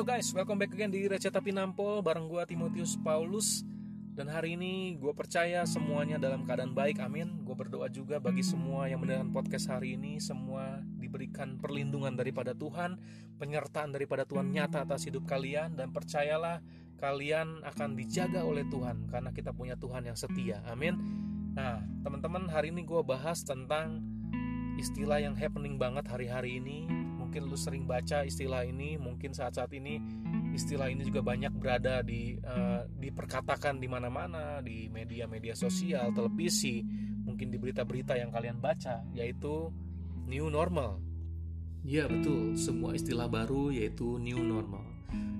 Halo guys, welcome back again di Receta Pinampol bareng gue Timotius Paulus. Dan hari ini gue percaya semuanya dalam keadaan baik, amin. Gue berdoa juga bagi semua yang mendengarkan podcast hari ini Semua diberikan perlindungan daripada Tuhan Penyertaan daripada Tuhan nyata atas hidup kalian Dan percayalah kalian akan dijaga oleh Tuhan Karena kita punya Tuhan yang setia, amin. Nah, teman-teman hari ini gue bahas tentang istilah yang happening banget hari-hari ini mungkin lu sering baca istilah ini mungkin saat-saat ini istilah ini juga banyak berada di uh, diperkatakan di mana-mana di media-media sosial televisi mungkin di berita-berita yang kalian baca yaitu new normal. Ya betul. Semua istilah baru yaitu new normal.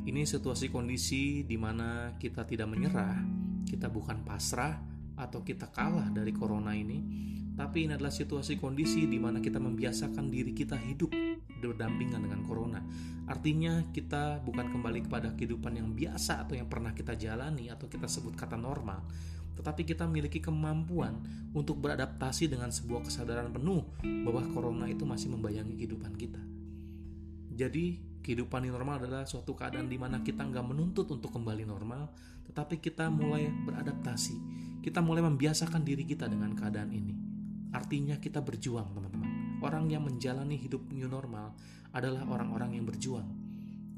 Ini situasi kondisi di mana kita tidak menyerah kita bukan pasrah atau kita kalah dari corona ini tapi ini adalah situasi kondisi di mana kita membiasakan diri kita hidup berdampingan dengan corona. Artinya kita bukan kembali kepada kehidupan yang biasa atau yang pernah kita jalani atau kita sebut kata normal, tetapi kita memiliki kemampuan untuk beradaptasi dengan sebuah kesadaran penuh bahwa corona itu masih membayangi kehidupan kita. Jadi, kehidupan yang normal adalah suatu keadaan di mana kita nggak menuntut untuk kembali normal, tetapi kita mulai beradaptasi. Kita mulai membiasakan diri kita dengan keadaan ini. Artinya kita berjuang, teman-teman. Orang yang menjalani hidup new normal adalah orang-orang yang berjuang.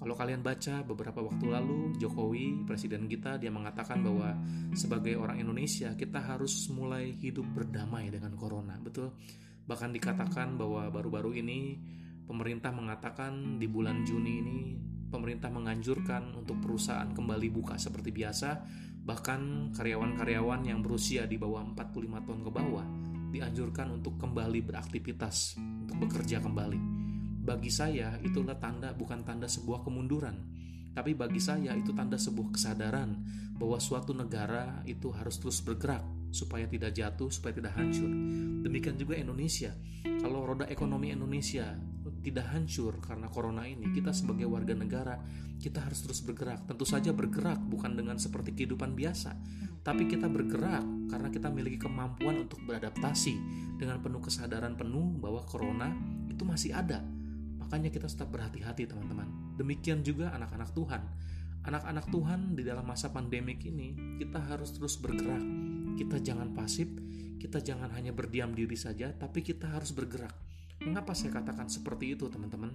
Kalau kalian baca beberapa waktu lalu, Jokowi, presiden kita, dia mengatakan bahwa sebagai orang Indonesia kita harus mulai hidup berdamai dengan corona. Betul? Bahkan dikatakan bahwa baru-baru ini pemerintah mengatakan di bulan Juni ini pemerintah menganjurkan untuk perusahaan kembali buka seperti biasa, bahkan karyawan-karyawan yang berusia di bawah 45 tahun ke bawah dianjurkan untuk kembali beraktivitas, untuk bekerja kembali. Bagi saya, itulah tanda bukan tanda sebuah kemunduran, tapi bagi saya itu tanda sebuah kesadaran bahwa suatu negara itu harus terus bergerak supaya tidak jatuh, supaya tidak hancur. Demikian juga Indonesia. Kalau roda ekonomi Indonesia tidak hancur karena corona ini, kita sebagai warga negara, kita harus terus bergerak. Tentu saja bergerak bukan dengan seperti kehidupan biasa, tapi kita bergerak karena kita memiliki kemampuan untuk beradaptasi dengan penuh kesadaran penuh bahwa corona itu masih ada. Makanya kita tetap berhati-hati teman-teman. Demikian juga anak-anak Tuhan. Anak-anak Tuhan di dalam masa pandemik ini, kita harus terus bergerak. Kita jangan pasif, kita jangan hanya berdiam diri saja, tapi kita harus bergerak Mengapa saya katakan seperti itu, teman-teman?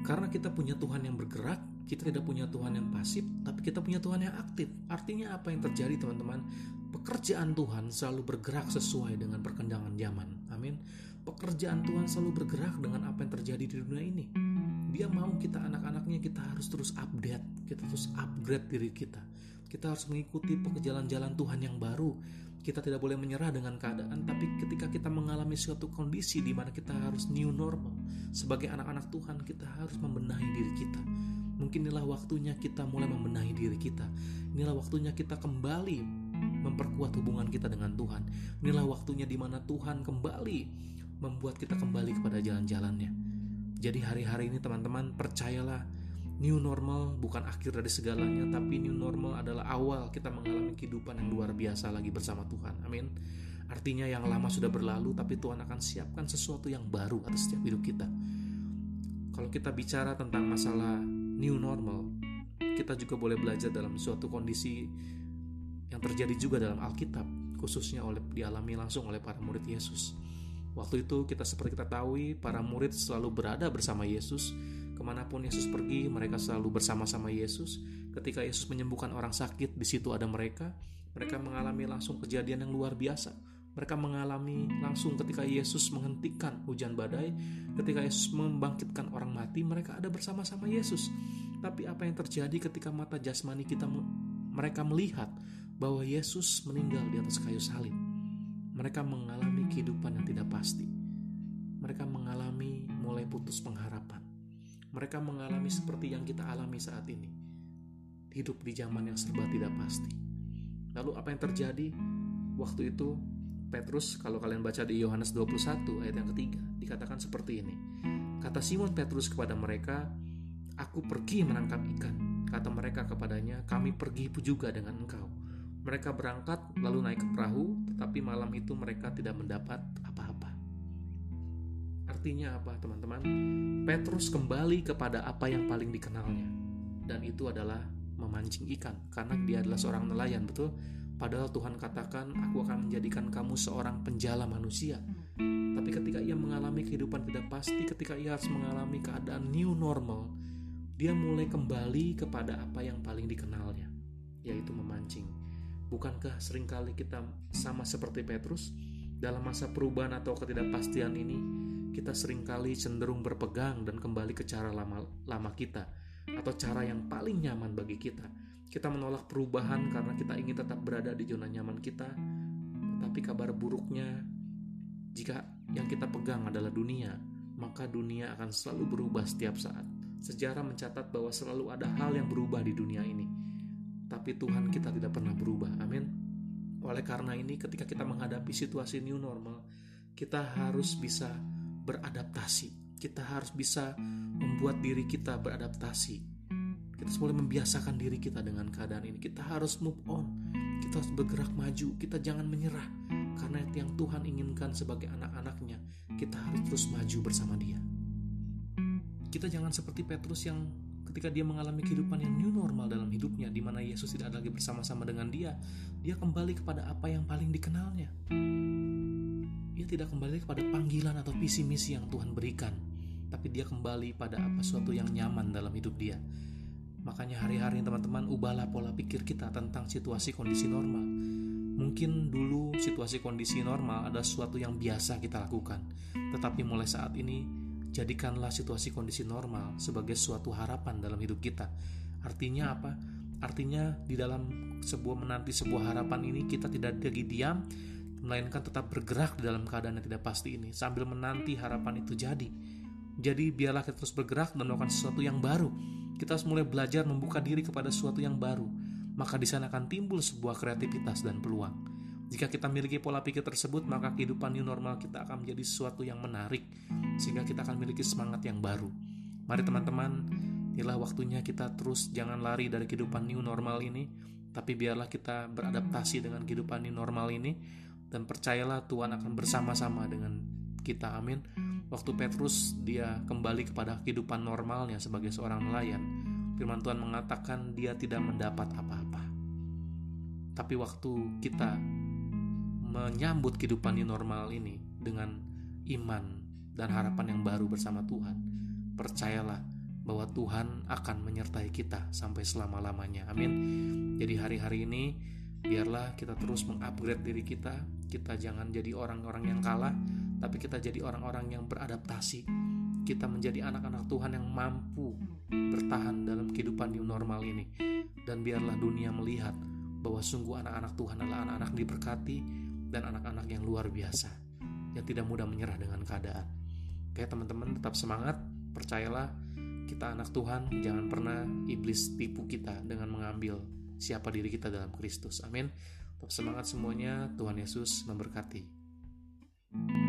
Karena kita punya Tuhan yang bergerak, kita tidak punya Tuhan yang pasif, tapi kita punya Tuhan yang aktif. Artinya apa yang terjadi, teman-teman? Pekerjaan Tuhan selalu bergerak sesuai dengan perkembangan zaman. Amin. Pekerjaan Tuhan selalu bergerak dengan apa yang terjadi di dunia ini. Dia mau kita anak-anaknya kita harus terus update, kita terus upgrade diri kita. Kita harus mengikuti pekerjaan jalan Tuhan yang baru kita tidak boleh menyerah dengan keadaan, tapi ketika kita mengalami suatu kondisi di mana kita harus new normal, sebagai anak-anak Tuhan, kita harus membenahi diri kita. Mungkin inilah waktunya kita mulai membenahi diri kita. Inilah waktunya kita kembali memperkuat hubungan kita dengan Tuhan. Inilah waktunya di mana Tuhan kembali membuat kita kembali kepada jalan-jalannya. Jadi hari-hari ini teman-teman percayalah New normal bukan akhir dari segalanya, tapi new normal adalah awal kita mengalami kehidupan yang luar biasa lagi bersama Tuhan. Amin. Artinya yang lama sudah berlalu, tapi Tuhan akan siapkan sesuatu yang baru atas setiap hidup kita. Kalau kita bicara tentang masalah new normal, kita juga boleh belajar dalam suatu kondisi yang terjadi juga dalam Alkitab, khususnya oleh dialami langsung oleh para murid Yesus. Waktu itu kita seperti kita tahu, para murid selalu berada bersama Yesus Ke mana pun Yesus pergi, mereka selalu bersama-sama Yesus. Ketika Yesus menyembuhkan orang sakit, di situ ada mereka. Mereka mengalami langsung kejadian yang luar biasa. Mereka mengalami langsung ketika Yesus menghentikan hujan badai, ketika Yesus membangkitkan orang mati, mereka ada bersama-sama Yesus. Tapi apa yang terjadi ketika mata jasmani kita mereka melihat bahwa Yesus meninggal di atas kayu salib? Mereka mengalami kehidupan yang tidak pasti. Mereka mengalami mulai putus pengharapan mereka mengalami seperti yang kita alami saat ini. Hidup di zaman yang serba tidak pasti. Lalu apa yang terjadi? Waktu itu Petrus kalau kalian baca di Yohanes 21 ayat yang ketiga dikatakan seperti ini. Kata Simon Petrus kepada mereka, "Aku pergi menangkap ikan." Kata mereka kepadanya, "Kami pergi juga dengan engkau." Mereka berangkat lalu naik ke perahu, tetapi malam itu mereka tidak mendapat apa-apa. Artinya apa, teman-teman? Petrus kembali kepada apa yang paling dikenalnya, dan itu adalah memancing ikan, karena dia adalah seorang nelayan, betul? Padahal Tuhan katakan, "Aku akan menjadikan kamu seorang penjala manusia." Tapi ketika ia mengalami kehidupan tidak pasti, ketika ia harus mengalami keadaan new normal, dia mulai kembali kepada apa yang paling dikenalnya, yaitu memancing. Bukankah sering kali kita sama seperti Petrus dalam masa perubahan atau ketidakpastian ini? Kita sering kali cenderung berpegang dan kembali ke cara lama, lama kita atau cara yang paling nyaman bagi kita kita menolak perubahan karena kita ingin tetap berada di zona nyaman kita. Tetapi kabar buruknya, jika yang kita pegang adalah dunia, maka dunia akan selalu berubah setiap saat. Sejarah mencatat bahwa selalu ada hal yang berubah di dunia ini. Tapi Tuhan kita tidak pernah berubah. Amin. Oleh karena ini, ketika kita menghadapi situasi new normal, kita harus bisa beradaptasi. Kita harus bisa membuat diri kita beradaptasi kita mulai membiasakan diri kita dengan keadaan ini. Kita harus move on. Kita harus bergerak maju. Kita jangan menyerah. Karena yang Tuhan inginkan sebagai anak-anaknya. Kita harus terus maju bersama dia. Kita jangan seperti Petrus yang ketika dia mengalami kehidupan yang new normal dalam hidupnya di mana Yesus tidak lagi bersama-sama dengan dia, dia kembali kepada apa yang paling dikenalnya. Dia tidak kembali kepada panggilan atau visi misi yang Tuhan berikan, tapi dia kembali pada apa suatu yang nyaman dalam hidup dia. Makanya hari-hari teman-teman ubahlah pola pikir kita tentang situasi kondisi normal. Mungkin dulu situasi kondisi normal ada sesuatu yang biasa kita lakukan, tetapi mulai saat ini jadikanlah situasi kondisi normal sebagai suatu harapan dalam hidup kita. Artinya apa? Artinya di dalam sebuah menanti sebuah harapan ini kita tidak lagi diam, melainkan tetap bergerak dalam keadaan yang tidak pasti ini sambil menanti harapan itu jadi. Jadi biarlah kita terus bergerak dan melakukan sesuatu yang baru kita harus mulai belajar membuka diri kepada sesuatu yang baru, maka di sana akan timbul sebuah kreativitas dan peluang. Jika kita memiliki pola pikir tersebut, maka kehidupan new normal kita akan menjadi sesuatu yang menarik, sehingga kita akan memiliki semangat yang baru. Mari teman-teman, inilah waktunya kita terus jangan lari dari kehidupan new normal ini, tapi biarlah kita beradaptasi dengan kehidupan new normal ini, dan percayalah Tuhan akan bersama-sama dengan kita. Amin. Waktu Petrus dia kembali kepada kehidupan normalnya sebagai seorang nelayan, firman Tuhan mengatakan dia tidak mendapat apa-apa. Tapi waktu kita menyambut kehidupan yang normal ini dengan iman dan harapan yang baru bersama Tuhan, percayalah bahwa Tuhan akan menyertai kita sampai selama-lamanya. Amin. Jadi hari-hari ini biarlah kita terus mengupgrade diri kita. Kita jangan jadi orang-orang yang kalah, tapi kita jadi orang-orang yang beradaptasi. Kita menjadi anak-anak Tuhan yang mampu bertahan dalam kehidupan new normal ini. Dan biarlah dunia melihat bahwa sungguh anak-anak Tuhan adalah anak-anak diberkati dan anak-anak yang luar biasa, yang tidak mudah menyerah dengan keadaan. Oke teman-teman tetap semangat, percayalah kita anak Tuhan, jangan pernah iblis tipu kita dengan mengambil siapa diri kita dalam Kristus. Amin. Tetap semangat semuanya, Tuhan Yesus memberkati. thank you